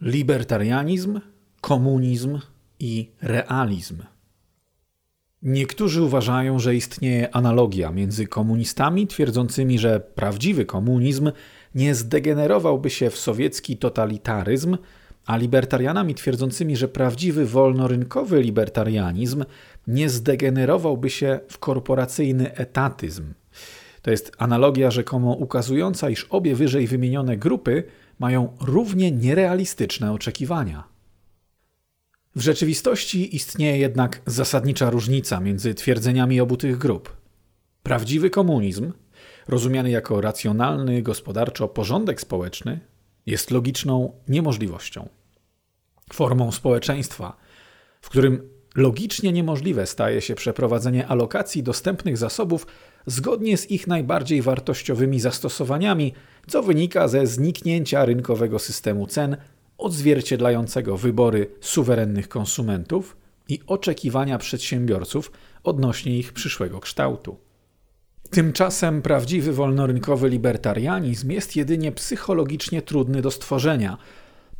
libertarianizm, komunizm i realizm. Niektórzy uważają, że istnieje analogia między komunistami twierdzącymi, że prawdziwy komunizm nie zdegenerowałby się w sowiecki totalitaryzm, a libertarianami twierdzącymi, że prawdziwy wolnorynkowy libertarianizm nie zdegenerowałby się w korporacyjny etatyzm. To jest analogia rzekomo ukazująca, iż obie wyżej wymienione grupy mają równie nierealistyczne oczekiwania. W rzeczywistości istnieje jednak zasadnicza różnica między twierdzeniami obu tych grup. Prawdziwy komunizm, rozumiany jako racjonalny gospodarczo porządek społeczny, jest logiczną niemożliwością. Formą społeczeństwa, w którym logicznie niemożliwe staje się przeprowadzenie alokacji dostępnych zasobów zgodnie z ich najbardziej wartościowymi zastosowaniami, co wynika ze zniknięcia rynkowego systemu cen odzwierciedlającego wybory suwerennych konsumentów i oczekiwania przedsiębiorców odnośnie ich przyszłego kształtu. Tymczasem prawdziwy wolnorynkowy libertarianizm jest jedynie psychologicznie trudny do stworzenia.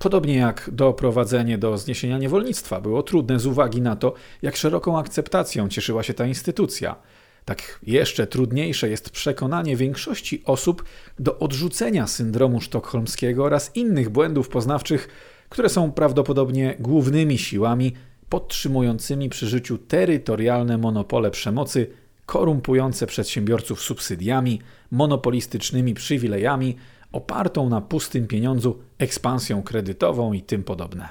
Podobnie jak doprowadzenie do zniesienia niewolnictwa było trudne z uwagi na to, jak szeroką akceptacją cieszyła się ta instytucja – tak jeszcze trudniejsze jest przekonanie większości osób do odrzucenia syndromu sztokholmskiego oraz innych błędów poznawczych, które są prawdopodobnie głównymi siłami podtrzymującymi przy życiu terytorialne monopole przemocy, korumpujące przedsiębiorców subsydiami, monopolistycznymi przywilejami, opartą na pustym pieniądzu ekspansją kredytową i tym podobne.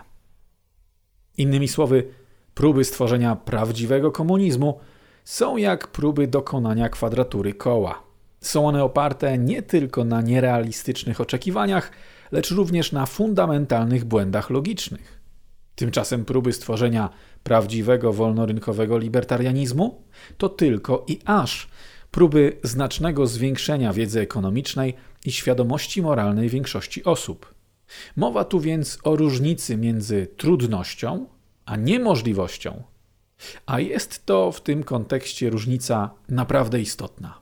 Innymi słowy, próby stworzenia prawdziwego komunizmu są jak próby dokonania kwadratury koła. Są one oparte nie tylko na nierealistycznych oczekiwaniach, lecz również na fundamentalnych błędach logicznych. Tymczasem próby stworzenia prawdziwego wolnorynkowego libertarianizmu to tylko i aż próby znacznego zwiększenia wiedzy ekonomicznej i świadomości moralnej większości osób. Mowa tu więc o różnicy między trudnością a niemożliwością a jest to w tym kontekście różnica naprawdę istotna.